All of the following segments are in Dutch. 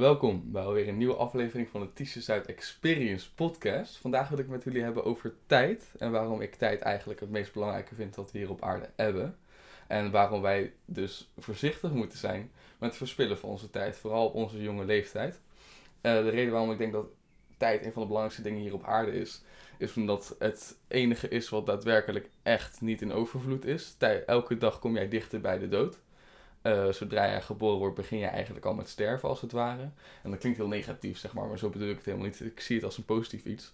welkom bij alweer een nieuwe aflevering van de T-shirts Experience podcast. Vandaag wil ik met jullie hebben over tijd en waarom ik tijd eigenlijk het meest belangrijke vind dat we hier op aarde hebben. En waarom wij dus voorzichtig moeten zijn met het verspillen van onze tijd, vooral op onze jonge leeftijd. Eh, de reden waarom ik denk dat tijd een van de belangrijkste dingen hier op aarde is, is omdat het enige is wat daadwerkelijk echt niet in overvloed is. Elke dag kom jij dichter bij de dood. Eh, zodra jij geboren wordt, begin je eigenlijk al met sterven, als het ware. En dat klinkt heel negatief, zeg maar, maar zo bedoel ik het helemaal niet. Ik zie het als een positief iets.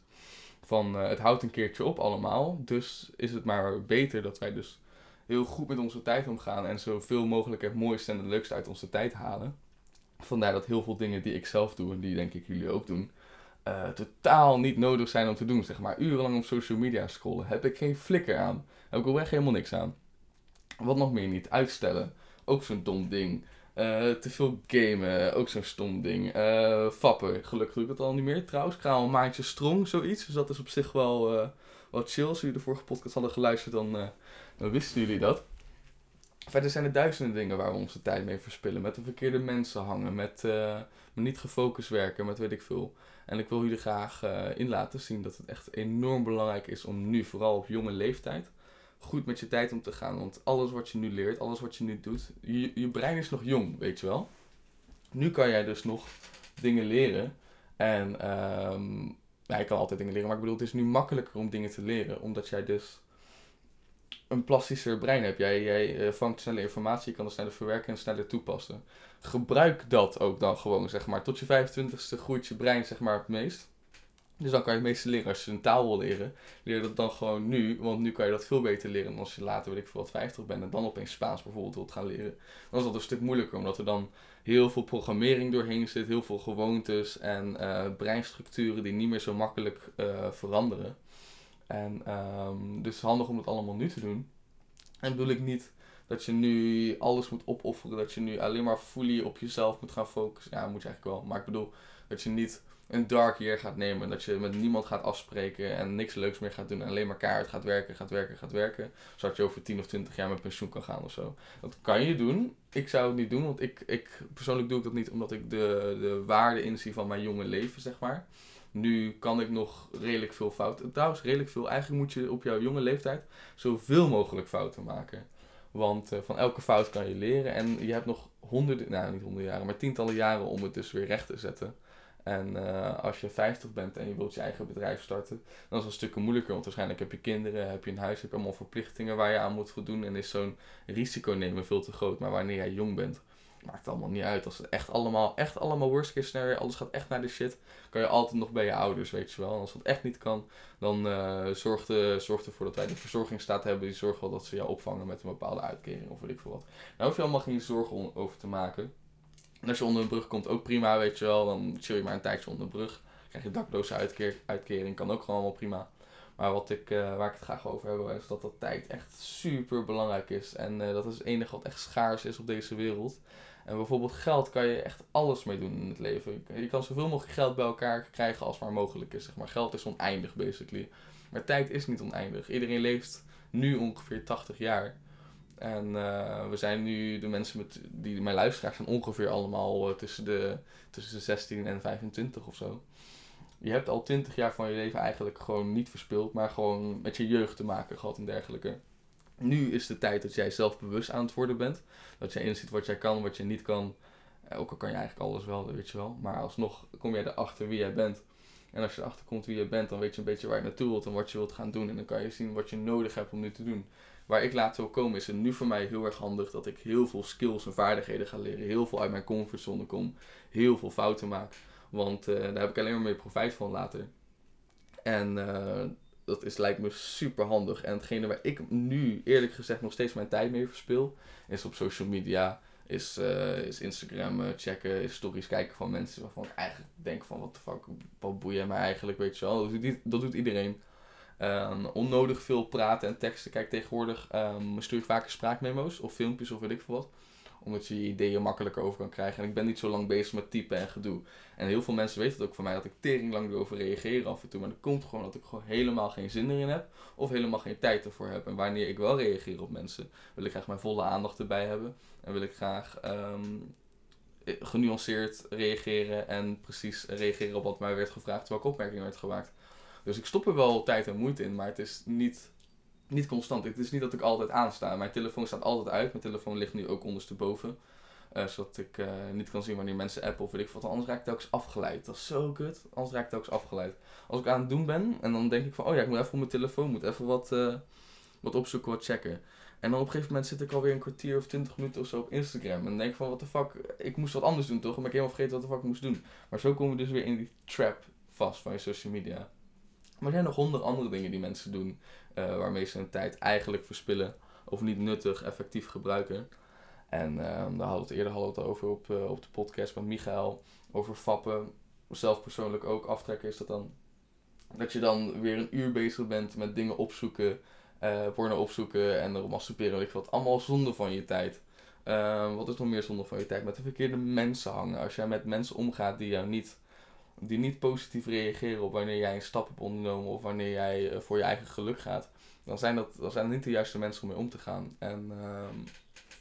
Van eh, het houdt een keertje op allemaal. Dus is het maar beter dat wij dus heel goed met onze tijd omgaan. En zoveel mogelijk het mooiste en het leukste uit onze tijd halen. Vandaar dat heel veel dingen die ik zelf doe, en die denk ik jullie ook doen, eh, totaal niet nodig zijn om te doen. Zeg maar urenlang op social media scrollen. Heb ik geen flikker aan. Heb ik echt helemaal niks aan. Wat nog meer niet? Uitstellen ook zo'n dom ding. Eh, te veel gamen, ook zo'n stom ding. Uh, fappen, gelukkig doe ik dat al niet meer trouwens. Ik ga al een maandje strong, zoiets. Dus dat is op zich wel, uh, wel chill. Als jullie de vorige podcast hadden geluisterd, dan, dan wisten jullie dat. Verder zijn er duizenden dingen waar we onze tijd mee verspillen. Met de verkeerde mensen hangen, met, met niet gefocust werken, met weet ik veel. En ik wil jullie graag in laten zien dat het echt enorm belangrijk is om nu, vooral op jonge leeftijd, goed met je tijd om te gaan. Want alles wat je nu leert, alles wat je nu doet, je, je brein is nog jong, weet je wel. Nu kan jij dus nog dingen leren. En um, ja, je kan altijd dingen leren, maar ik bedoel, het is nu makkelijker om dingen te leren, omdat jij dus een plastischer brein hebt. Jij, eh, vangt sneller informatie, je kan het sneller verwerken en sneller toepassen. Gebruik dat ook dan gewoon, zeg maar. Tot je 25ste groeit je brein, zeg maar, het meest. Dus dan kan je het meeste leren. Als je een taal wil leren, leer dat dan gewoon nu. Want nu kan je dat veel beter leren dan als je later, weet ik veel, wat 50 bent. En dan opeens Spaans bijvoorbeeld wilt gaan leren. Dan is dat een stuk moeilijker. Omdat er dan heel veel programmering doorheen zit. Heel veel gewoontes en uh, breinstructuren die niet meer zo makkelijk uh, veranderen. En um, dus handig om het allemaal nu te doen. En bedoel ik niet dat je nu alles moet opofferen. Dat je nu alleen maar fully op jezelf moet gaan focussen. Ja, moet je eigenlijk wel. Maar ik bedoel dat je niet een dark year gaat nemen. Dat je met niemand gaat afspreken en niks leuks meer gaat doen. En alleen maar kaart gaat werken, gaat werken, gaat werken. Zodat je over 10 of 20 jaar met pensioen kan gaan of zo. Dat kan je doen. Ik zou het niet doen, want ik, ik persoonlijk doe ik dat niet omdat ik de, de waarde inzie van mijn jonge leven, zeg maar. Nu kan ik nog redelijk veel fouten. Trouwens, redelijk veel. Eigenlijk moet je op jouw jonge leeftijd zoveel mogelijk fouten maken. Want uh, van elke fout kan je leren. En je hebt nog honderden, nou niet honderden jaren, maar tientallen jaren om het dus weer recht te zetten. En uh, als je 50 bent en je wilt je eigen bedrijf starten, dan is het een stuk moeilijker. Want waarschijnlijk heb je kinderen, heb je een huis, heb je allemaal verplichtingen waar je aan moet voldoen. En is zo'n risico nemen veel te groot. Maar wanneer jij jong bent, maakt het allemaal niet uit. Als het echt allemaal, echt allemaal worst case scenario, alles gaat echt naar de shit, kan je altijd nog bij je ouders, weet je wel. En als dat echt niet kan, dan uh, zorg, de, zorg ervoor dat wij de verzorgingsstaat hebben. Die zorgt wel dat ze jou opvangen met een bepaalde uitkering of weet ik veel wat. Daar hoef je allemaal geen zorgen over te maken. En als je onder een brug komt, ook prima, weet je wel. Dan chill je maar een tijdje onder een brug. Krijg je dakloze uitkeer, uitkering, kan ook gewoon wel prima. Maar wat ik, uh, waar ik het graag over heb, is dat dat tijd echt super belangrijk is. En uh, dat is het enige wat echt schaars is op deze wereld. En bijvoorbeeld geld kan je echt alles mee doen in het leven. Je kan zoveel mogelijk geld bij elkaar krijgen als maar mogelijk is. Zeg maar. Geld is oneindig, basically. Maar tijd is niet oneindig. Iedereen leeft nu ongeveer 80 jaar. En uh, we zijn nu, de mensen met, die mijn luisteraars zijn ongeveer allemaal uh, tussen, de, tussen de 16 en 25 of zo. Je hebt al 20 jaar van je leven eigenlijk gewoon niet verspild, maar gewoon met je jeugd te maken gehad en dergelijke. Nu is de tijd dat jij zelf bewust aan het worden bent. Dat jij inziet wat jij kan, wat je niet kan. Ook al kan je eigenlijk alles wel, weet je wel. Maar alsnog kom jij erachter wie jij bent. En als je erachter komt wie je bent, dan weet je een beetje waar je naartoe wilt en wat je wilt gaan doen. En dan kan je zien wat je nodig hebt om nu te doen waar ik later wil komen, is het nu voor mij heel erg handig dat ik heel veel skills en vaardigheden ga leren. Heel veel uit mijn comfortzone kom. Heel veel fouten maak. Want uh, daar heb ik alleen maar mee profijt van later. En uh, dat is, lijkt me super handig. En hetgene waar ik nu eerlijk gezegd nog steeds mijn tijd mee verspil, is op social media. Is, uh, is Instagram checken, is stories kijken van mensen waarvan ik eigenlijk denk van wat de fuck, wat boeien mij eigenlijk, weet je wel. Dat doet, dat doet iedereen. Um, onnodig veel praten en teksten. Kijk, tegenwoordig um, stuur ik vaker spraakmemo's of filmpjes of weet ik veel wat. Omdat je je ideeën makkelijker over kan krijgen. En ik ben niet zo lang bezig met typen en gedoe. En heel veel mensen weten het ook van mij dat ik tering lang erover reageer af en toe. Maar dat komt gewoon dat ik gewoon helemaal geen zin erin heb. Of helemaal geen tijd ervoor heb. En wanneer ik wel reageer op mensen, wil ik graag mijn volle aandacht erbij hebben. En wil ik graag um, genuanceerd reageren en precies reageren op wat mij werd gevraagd, welke opmerking werd gemaakt. Dus ik stop er wel tijd en moeite in, maar het is niet, niet constant. Het is niet dat ik altijd aansta. Mijn telefoon staat altijd uit. Mijn telefoon ligt nu ook ondersteboven. Uh, zodat ik uh, niet kan zien wanneer mensen appen of weet ik wat. Anders raak ik telkens afgeleid. Dat is zo kut. Anders raak ik telkens afgeleid. Als ik aan het doen ben en dan denk ik van... Oh ja, ik moet even op mijn telefoon. moet even wat, uh, wat opzoeken, wat checken. En dan op een gegeven moment zit ik alweer een kwartier of twintig minuten of zo op Instagram. En dan denk ik van, wat de fuck, ik moest wat anders doen toch? Maar ik helemaal vergeten wat de fuck ik moest doen. Maar zo komen we dus weer in die trap vast van je social media. Maar er zijn nog honderd andere dingen die mensen doen. Uh, waarmee ze hun tijd eigenlijk verspillen. Of niet nuttig, effectief gebruiken. En uh, daar hadden we het eerder hadden we het over op, uh, op de podcast met Michael. Over fappen. Zelf persoonlijk ook aftrekken is dat dan. Dat je dan weer een uur bezig bent met dingen opzoeken uh, porno opzoeken en erop masturberen, ik. Allemaal zonde van je tijd. Uh, wat is nog meer zonde van je tijd? Met de verkeerde mensen hangen. Als jij met mensen omgaat die jou niet, die niet positief reageren op wanneer jij een stap hebt ondernomen of wanneer jij uh, voor je eigen geluk gaat, dan zijn dat, dan zijn niet de juiste mensen om mee om te gaan. En ehm,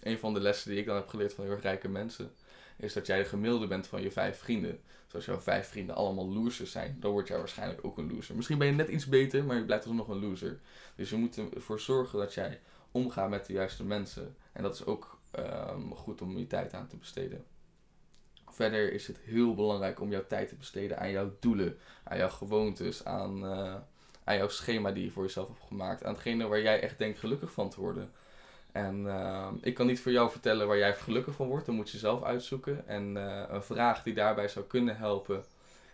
een van de lessen die ik dan heb geleerd van heel rijke mensen, is dat jij de gemiddelde bent van je vijf vrienden. Dus als jouw vijf vrienden allemaal losers zijn, dan word jij waarschijnlijk ook een loser. Misschien ben je net iets beter, maar je blijft nog een loser. Dus je moet ervoor zorgen dat jij omgaat met de juiste mensen. En dat is ook um, goed om je tijd aan te besteden. Verder is het heel belangrijk om jouw tijd te besteden aan jouw doelen, aan jouw gewoontes, aan, uh, aan jouw schema die je voor jezelf hebt gemaakt. Aan hetgene waar jij echt denkt gelukkig van te worden. En uh, ik kan niet voor jou vertellen waar jij gelukkig van wordt, dan moet je zelf uitzoeken. En uh, een vraag die daarbij zou kunnen helpen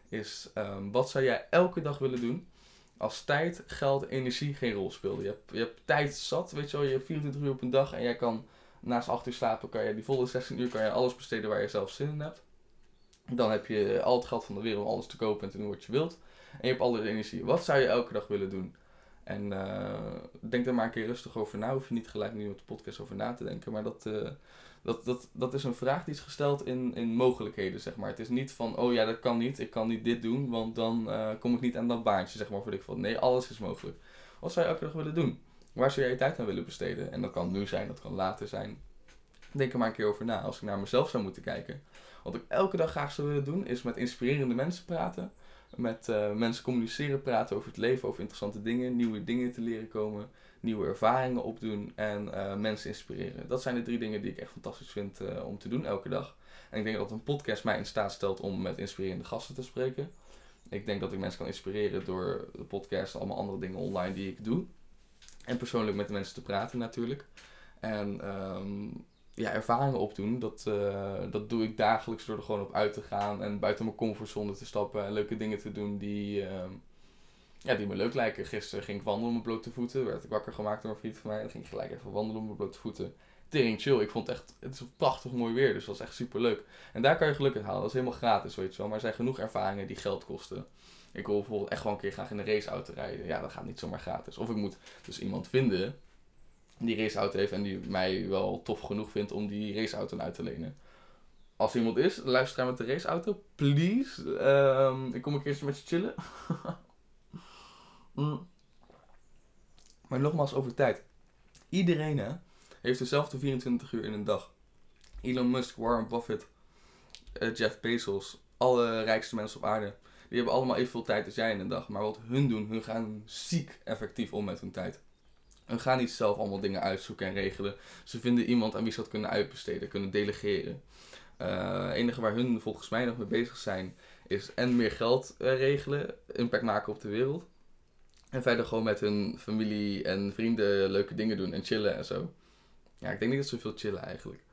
is: um, wat zou jij elke dag willen doen als tijd, geld, energie geen rol speelden? Je hebt, je hebt tijd zat, weet je wel, je hebt 24 uur op een dag en jij kan naast 8 uur slapen, kan je die volle 16 uur kan je alles besteden waar je zelf zin in hebt. Dan heb je al het geld van de wereld om alles te kopen en te doen wat je wilt. En je hebt alle energie. Wat zou je elke dag willen doen? En uh, denk er maar een keer rustig over na. Hoef je niet gelijk nu op de podcast over na te denken. Maar dat, uh, dat, dat, dat is een vraag die is gesteld in, in mogelijkheden, zeg maar. Het is niet van, oh ja, dat kan niet. Ik kan niet dit doen, want dan uh, kom ik niet aan dat baantje, zeg maar. Voor ik van, nee, alles is mogelijk. Wat zou je elke dag willen doen? Waar zou jij je tijd aan willen besteden? En dat kan nu zijn, dat kan later zijn. Denk er maar een keer over na. Als ik naar mezelf zou moeten kijken. Wat ik elke dag graag zou willen doen, is met inspirerende mensen praten met uh, mensen communiceren, praten over het leven, over interessante dingen, nieuwe dingen te leren komen, nieuwe ervaringen opdoen en uh, mensen inspireren. Dat zijn de drie dingen die ik echt fantastisch vind uh, om te doen elke dag. En ik denk dat een podcast mij in staat stelt om met inspirerende gasten te spreken. Ik denk dat ik mensen kan inspireren door de podcast en allemaal andere dingen online die ik doe. En persoonlijk met de mensen te praten natuurlijk. En um, ja, ervaringen opdoen. Dat, uh, dat doe ik dagelijks door er gewoon op uit te gaan en buiten mijn comfortzone te stappen en leuke dingen te doen die, uh, ja, die me leuk lijken. Gisteren ging ik wandelen op mijn blote voeten. Werd ik wakker gemaakt door een vriend van mij. Dan ging ik gelijk even wandelen op mijn blote voeten. Tering chill. Ik vond het echt, het is prachtig mooi weer, dus dat was echt super leuk. En daar kan je geluk uit halen. Dat is helemaal gratis, weet je wel. Maar er zijn genoeg ervaringen die geld kosten. Ik wil bijvoorbeeld echt gewoon een keer graag in een raceauto rijden. Ja, dat gaat niet zomaar gratis. Of ik moet dus iemand vinden die raceauto heeft en die mij wel tof genoeg vindt om die raceauto uit te lenen. Als iemand is, luister met de raceauto, please. Um, ik kom een keer met je chillen. mm. Maar nogmaals over tijd. Iedereen heeft dezelfde 24 uur in een dag. Elon Musk, Warren Buffett, uh, Jeff Bezos, alle rijkste mensen op aarde. Die hebben allemaal evenveel tijd als jij in een dag. Maar wat hun doen, hun gaan ziek effectief om met hun tijd. Hun gaan niet zelf allemaal dingen uitzoeken en regelen. Ze vinden iemand aan wie ze dat kunnen uitbesteden, kunnen delegeren. Het uh, enige waar hun volgens mij nog mee bezig zijn, is en meer geld uh, regelen, impact maken op de wereld. En verder gewoon met hun familie en vrienden leuke dingen doen en chillen en zo. Ja, ik denk niet dat ze veel chillen eigenlijk.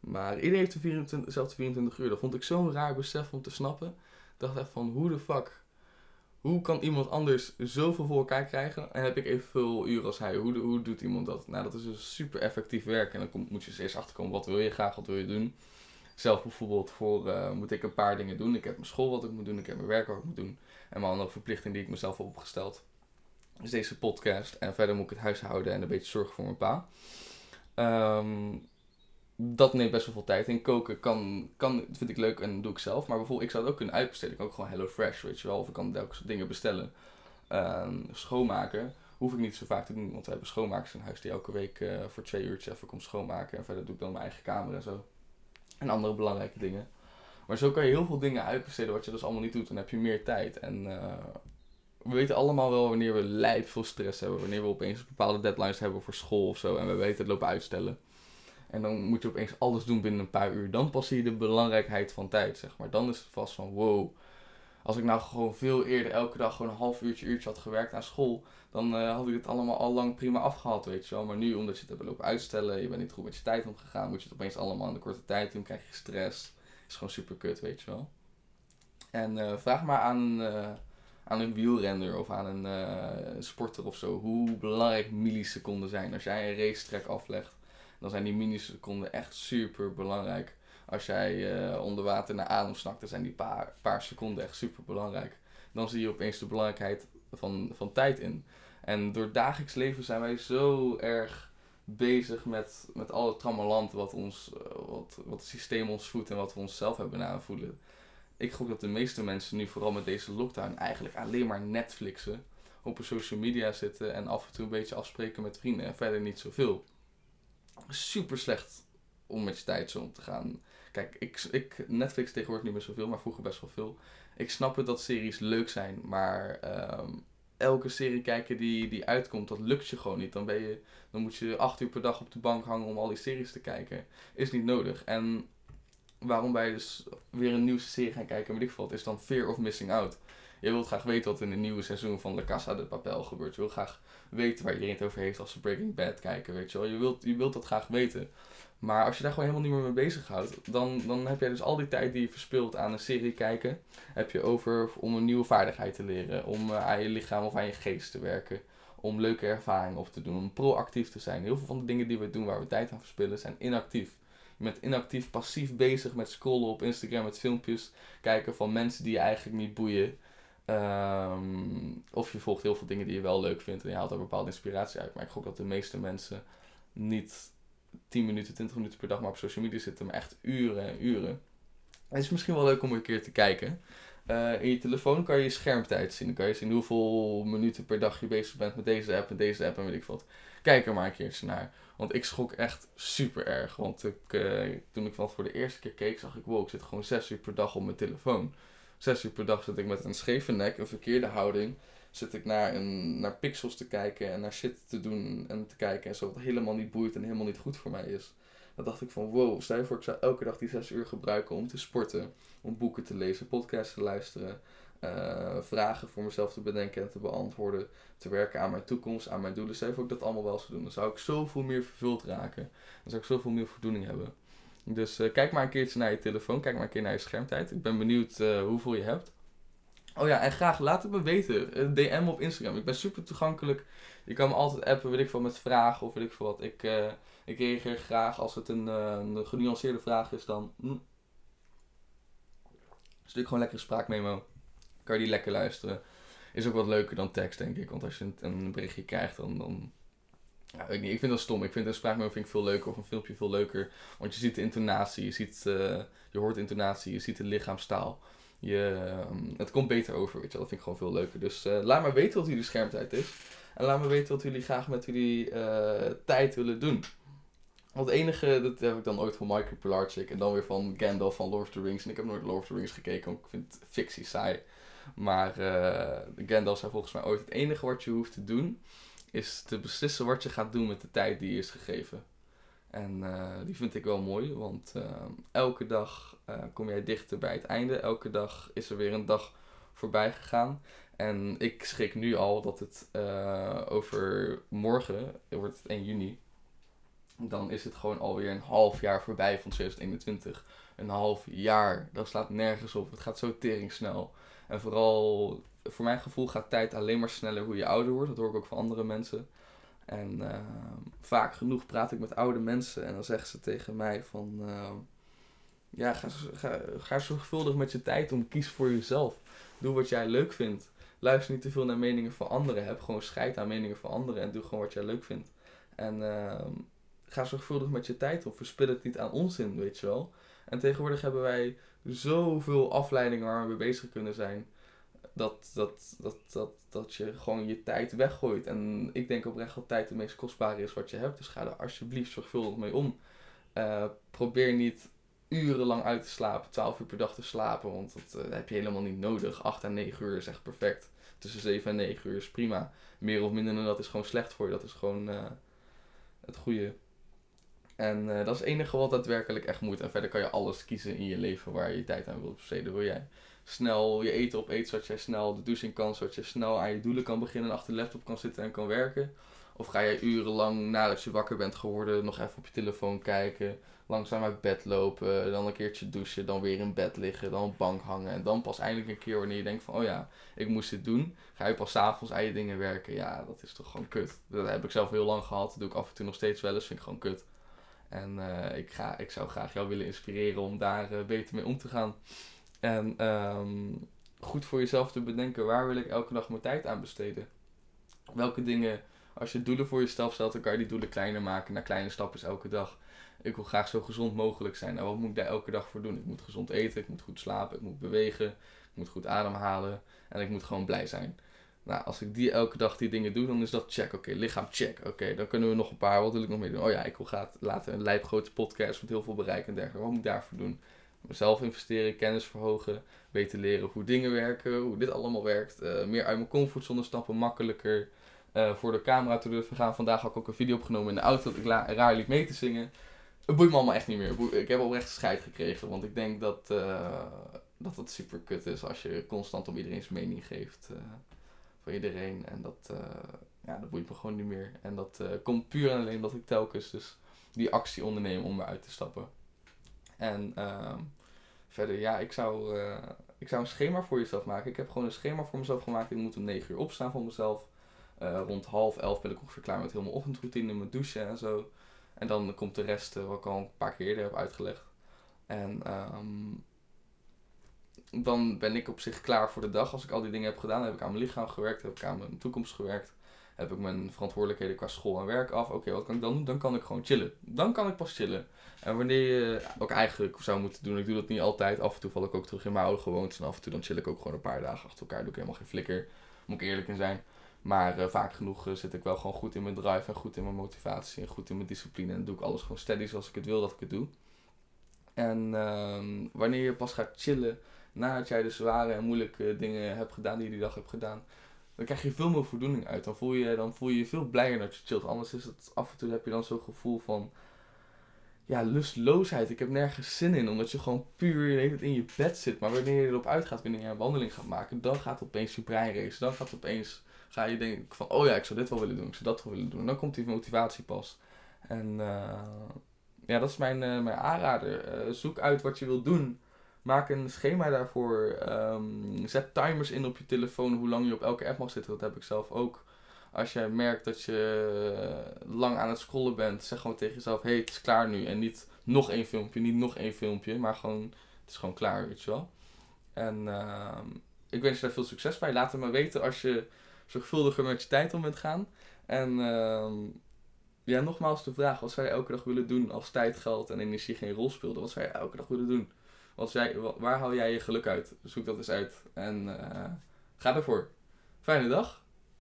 Maar iedereen heeft de 24, dezelfde 24 uur. Dat vond ik zo'n raar besef om te snappen. Ik dacht echt van, hoe de fuck hoe kan iemand anders zoveel voor elkaar krijgen en heb ik evenveel uren als hij? Hoe, hoe doet iemand dat? Nou, dat is dus super effectief werk en dan moet je dus eerst achterkomen wat wil je graag, wat wil je doen. Zelf bijvoorbeeld voor uh, moet ik een paar dingen doen. Ik heb mijn school wat ik moet doen, ik heb mijn werk wat ik moet doen en mijn andere verplichting die ik mezelf heb opgesteld. Dus deze podcast en verder moet ik het huishouden en een beetje zorgen voor mijn pa. Um, dat neemt best wel veel tijd. En koken kan, kan, vind ik leuk en doe ik zelf. Maar bijvoorbeeld, ik zou het ook kunnen uitbesteden. Ik kan ook gewoon Hello Fresh, weet je wel. Of ik kan telkens dingen bestellen. Uh, schoonmaken hoef ik niet zo vaak te doen. Want we hebben schoonmakers in huis die elke week uh, voor twee uurtjes even komt schoonmaken. En verder doe ik dan mijn eigen kamer en zo. En andere belangrijke dingen. Maar zo kan je heel veel dingen uitbesteden wat je dus allemaal niet doet. Dan heb je meer tijd. En uh, we weten allemaal wel wanneer we lijp veel stress hebben. Wanneer we opeens bepaalde deadlines hebben voor school of zo. En we weten het lopen uitstellen. En dan moet je opeens alles doen binnen een paar uur. Dan pas zie je de belangrijkheid van tijd, zeg maar. Dan is het vast van, wow. Als ik nou gewoon veel eerder elke dag gewoon een half uurtje, uurtje had gewerkt aan school, dan uh, had ik het allemaal al lang prima afgehaald, weet je wel. Maar nu, omdat je het hebt lopen uitstellen, je bent niet goed met je tijd omgegaan, moet je het opeens allemaal in de korte tijd doen, krijg je stress. Is gewoon super kut, weet je wel. En uh, vraag maar aan, uh, aan een wielrenner of aan een sporter of zo, hoe belangrijk milliseconden zijn. Als jij een racetrack aflegt, dan zijn die milliseconden echt super belangrijk. Als jij uh, onder water naar adem snakt, dan zijn die paar, paar seconden echt super belangrijk. Dan zie je opeens de belangrijkheid van, van tijd in. En door dagelijks leven zijn wij zo erg bezig met, met al het trammeland wat, ons, uh, wat, wat het systeem ons voedt en wat we onszelf hebben aanvoelen. Ik gok dat de meeste mensen nu, vooral met deze lockdown, eigenlijk alleen maar Netflixen, op social media zitten en af en toe een beetje afspreken met vrienden en verder niet zoveel super slecht om met je tijd zo om te gaan. Kijk, ik, ik, Netflix tegenwoordig niet meer zoveel, maar vroeger best wel veel. Ik snap het dat series leuk zijn, maar um, elke serie kijken die, die uitkomt, dat lukt je gewoon niet. Dan, ben je, dan moet je acht uur per dag op de bank hangen om al die series te kijken. Is niet nodig. En waarom wij dus weer een nieuwe serie gaan kijken, weet ik veel, is dan Fear of Missing Out. Je wilt graag weten wat in het nieuwe seizoen van La Casa de Papel gebeurt. Je wilt graag weten waar iedereen het over heeft als ze Breaking Bad kijken, weet je wel. Je wilt, je wilt dat graag weten. Maar als je daar gewoon helemaal niet meer mee bezighoudt, dan, dan heb jij dus al die tijd die je verspilt aan een serie kijken, heb je over om een nieuwe vaardigheid te leren, om uh, aan je lichaam of aan je geest te werken, om leuke ervaringen op te doen, om proactief te zijn. Heel veel van de dingen die we doen waar we tijd aan verspillen zijn inactief. Je bent inactief, passief bezig met scrollen op Instagram, met filmpjes kijken van mensen die je eigenlijk niet boeien. Um, of je volgt heel veel dingen die je wel leuk vindt en je haalt er bepaalde inspiratie uit. Maar ik gok dat de meeste mensen niet 10 minuten, 20 minuten per dag maar op social media zitten, maar echt uren en uren. Het is misschien wel leuk om een keer te kijken. Uh, in je telefoon kan je je schermtijd zien. Dan kan je zien hoeveel minuten per dag je bezig bent met deze app en deze app en weet ik wat. Kijk er maar een keertje naar. Want ik schrok echt super erg. Want ik, uh, toen ik van voor de eerste keer keek, zag ik, wow, ik zit gewoon 6 uur per dag op mijn telefoon zes uur per dag zit ik met een scheve nek, een verkeerde houding. Zit ik naar, een, naar pixels te kijken en naar shit te doen en te kijken. En zo wat helemaal niet boeit en helemaal niet goed voor mij is. Dan dacht ik van wow, stel voor ik zou elke dag die zes uur gebruiken om te sporten. Om boeken te lezen, podcasts te luisteren. Uh, vragen voor mezelf te bedenken en te beantwoorden. Te werken aan mijn toekomst, aan mijn doelen. Stel voor ik dat allemaal wel zou doen. Dan zou ik zoveel meer vervuld raken. Dan zou ik zoveel meer voldoening hebben. Dus uh, kijk maar een keertje naar je telefoon. Kijk maar een keer naar je schermtijd. Ik ben benieuwd uh, hoeveel je hebt. Oh ja, en graag laat het me weten. Uh, DM op Instagram. Ik ben super toegankelijk. Je kan me altijd appen, weet ik veel, met vragen of weet ik veel wat. Ik, ik reageer graag als het een, een genuanceerde vraag is dan... Stuur ik gewoon lekker een spraakmemo. Kan je die lekker luisteren. Is ook wat leuker dan tekst, denk ik. Want als je een, een berichtje krijgt, dan, dan ja, ik, niet. ik vind dat stom. Ik vind een spraakmemo vind ik veel leuker of een filmpje veel leuker. Want je ziet de intonatie, je, ziet, uh, je hoort intonatie, je ziet de lichaamstaal. Je, uh, het komt beter over, weet je Dat vind ik gewoon veel leuker. Dus uh, laat maar weten wat jullie schermtijd is. En laat me weten wat jullie graag met jullie tijd willen doen. Want het enige, dat heb ik dan ooit van Michael Pilarczyk en dan weer van Gandalf van Lord of the Rings. En ik heb nooit Lord of the Rings gekeken, want ik vind fictie saai. Maar Gandalf zei volgens mij ooit, het enige wat je hoeft te doen is te beslissen wat je gaat doen met de tijd die je is gegeven. En uh, die vind ik wel mooi, want uh, elke dag uh, kom jij dichter bij het einde. Elke dag is er weer een dag voorbij gegaan. En ik schrik nu al dat het over morgen, wordt het 1 juni, dan is het gewoon alweer een half jaar voorbij van 2021. Een half jaar, dat slaat nergens op. Het gaat zo tering snel. En vooral voor mijn gevoel gaat tijd alleen maar sneller hoe je ouder wordt. Dat hoor ik ook van andere mensen. En uh, vaak genoeg praat ik met oude mensen en dan zeggen ze tegen mij van... Uh, ja, ga, ga, ga zorgvuldig met je tijd om. Kies voor jezelf. Doe wat jij leuk vindt. Luister niet te veel naar meningen van anderen. Heb gewoon scheid aan meningen van anderen en doe gewoon wat jij leuk vindt. En uh, ga zorgvuldig met je tijd om. Verspil het niet aan onzin, weet je wel. En tegenwoordig hebben wij zoveel afleidingen waar we mee bezig kunnen zijn dat, dat, dat, dat, dat je gewoon je tijd weggooit. En ik denk oprecht dat tijd het meest kostbare is wat je hebt. Dus ga er alsjeblieft zorgvuldig mee om. Uh, probeer niet urenlang uit te slapen, 12 uur per dag te slapen, want dat heb je helemaal niet nodig. 8 en 9 uur is echt perfect. Tussen 7 en 9 uur is prima. Meer of minder dan dat is gewoon slecht voor je. Dat is gewoon het goede. En dat is het enige wat daadwerkelijk echt moet. En verder kan je alles kiezen in je leven waar je je tijd aan wilt besteden. Wil jij snel je eten opeten, zodat jij snel de douche in kan, zodat je snel aan je doelen kan beginnen en achter de laptop kan zitten en kan werken? Of ga jij urenlang nadat je wakker bent geworden nog even op je telefoon kijken, langzaam uit bed lopen, dan een keertje douchen, dan weer in bed liggen, dan op bank hangen en dan pas eindelijk een keer wanneer je denkt van oh ja, ik moest dit doen, ga je pas s'avonds aan je dingen werken. Ja, dat is toch gewoon kut. Dat heb ik zelf heel lang gehad, dat doe ik af en toe nog steeds wel eens, vind ik gewoon kut. En uh, ik, ga, ik zou graag jou willen inspireren om daar uh, beter mee om te gaan. En um, goed voor jezelf te bedenken, waar wil ik elke dag mijn tijd aan besteden? Welke dingen, als je doelen voor jezelf stelt, dan kan je die doelen kleiner maken naar kleine stapjes elke dag. Ik wil graag zo gezond mogelijk zijn. Nou, wat moet ik daar elke dag voor doen? Ik moet gezond eten, ik moet goed slapen, ik moet bewegen, ik moet goed ademhalen en ik moet gewoon blij zijn. Nou, als ik die elke dag die dingen doe, dan is dat check. Oké, lichaam check. Oké, dan kunnen we nog een paar. Wat wil ik nog meer doen? Oh ja, ik wil graag later een lijpgrote podcast met heel veel bereik en dergelijke. Wat moet ik daarvoor doen? Mezelf investeren, kennis verhogen, beter leren hoe dingen werken, hoe dit allemaal werkt. Uh, meer uit mijn comfortzone stappen, makkelijker uh, voor de camera te durven gaan. Vandaag had ik ook een video opgenomen in de auto dat ik raar liep mee te zingen. Het boeit me allemaal echt niet meer. Ik heb oprecht scheid gekregen, want ik denk dat, uh, dat het super kut is als je constant om iedereen's mening geeft van iedereen. En dat, ja, dat boeit me gewoon niet meer. En dat komt puur en alleen omdat ik telkens dus die actie onderneem om eruit te stappen. En uh, verder, ja, ik zou, uh, ik zou een schema voor jezelf maken. Ik heb gewoon een schema voor mezelf gemaakt. Ik moet om 9 uur opstaan voor mezelf. Rond half elf ben ik ongeveer klaar met helemaal ochtendroutine, met douchen en zo. En dan komt de rest, wat ik al een paar keer eerder heb uitgelegd. En um, dan ben ik op zich klaar voor de dag. Als ik al die dingen heb gedaan, heb ik aan mijn lichaam gewerkt, heb ik aan mijn toekomst gewerkt heb ik mijn verantwoordelijkheden qua school en werk af. Oké, wat kan ik dan doen? Dan kan ik gewoon chillen. Dan kan ik pas chillen. En wanneer je ook eigenlijk zou moeten doen, ik doe dat niet altijd. Af en toe val ik ook terug in mijn oude gewoontes. En af en toe dan chill ik ook gewoon een paar dagen achter elkaar. Doe ik helemaal geen flikker. Moet ik eerlijk in zijn. Maar uh, vaak genoeg uh, zit ik wel gewoon goed in mijn drive en goed in mijn motivatie en goed in mijn discipline. En doe ik alles gewoon steady zoals ik het wil dat ik het doe. En uh, wanneer je pas gaat chillen, nadat jij de zware en moeilijke dingen hebt gedaan die je die dag hebt gedaan, dan krijg je veel meer voldoening uit. Dan voel je dan voel je, je veel blijer dat je chillt. Anders is het af en toe heb je dan zo'n gevoel van ja, lustloosheid. Ik heb nergens zin in, omdat je gewoon puur in je bed zit. Maar wanneer je erop uitgaat, wanneer je een wandeling gaat maken, dan gaat opeens je brein racen. Dan gaat opeens, ga je denken van, oh ja, ik zou dit wel willen doen, ik zou dat wel willen doen. En dan komt die motivatie pas. En uh, ja, dat is mijn, uh, mijn aanrader. Uh, zoek uit wat je wilt doen. Maak een schema daarvoor. Um, zet timers in op je telefoon hoe lang je op elke app mag zitten. Dat heb ik zelf ook. Als je merkt dat je lang aan het scrollen bent, zeg gewoon tegen jezelf: hé, hey, het is klaar nu. En niet nog één filmpje, niet nog één filmpje, maar gewoon, het is gewoon klaar, weet je wel. En uh, ik wens je daar veel succes bij. Laat het me weten als je zorgvuldiger met je tijd om bent gaan. En uh, ja, nogmaals de vraag: wat zou je elke dag willen doen als tijd, geld en energie geen rol speelden? Wat zou je elke dag willen doen? Wat jij, waar haal jij je geluk uit? Zoek dat eens uit en uh, ga ervoor. Fijne dag.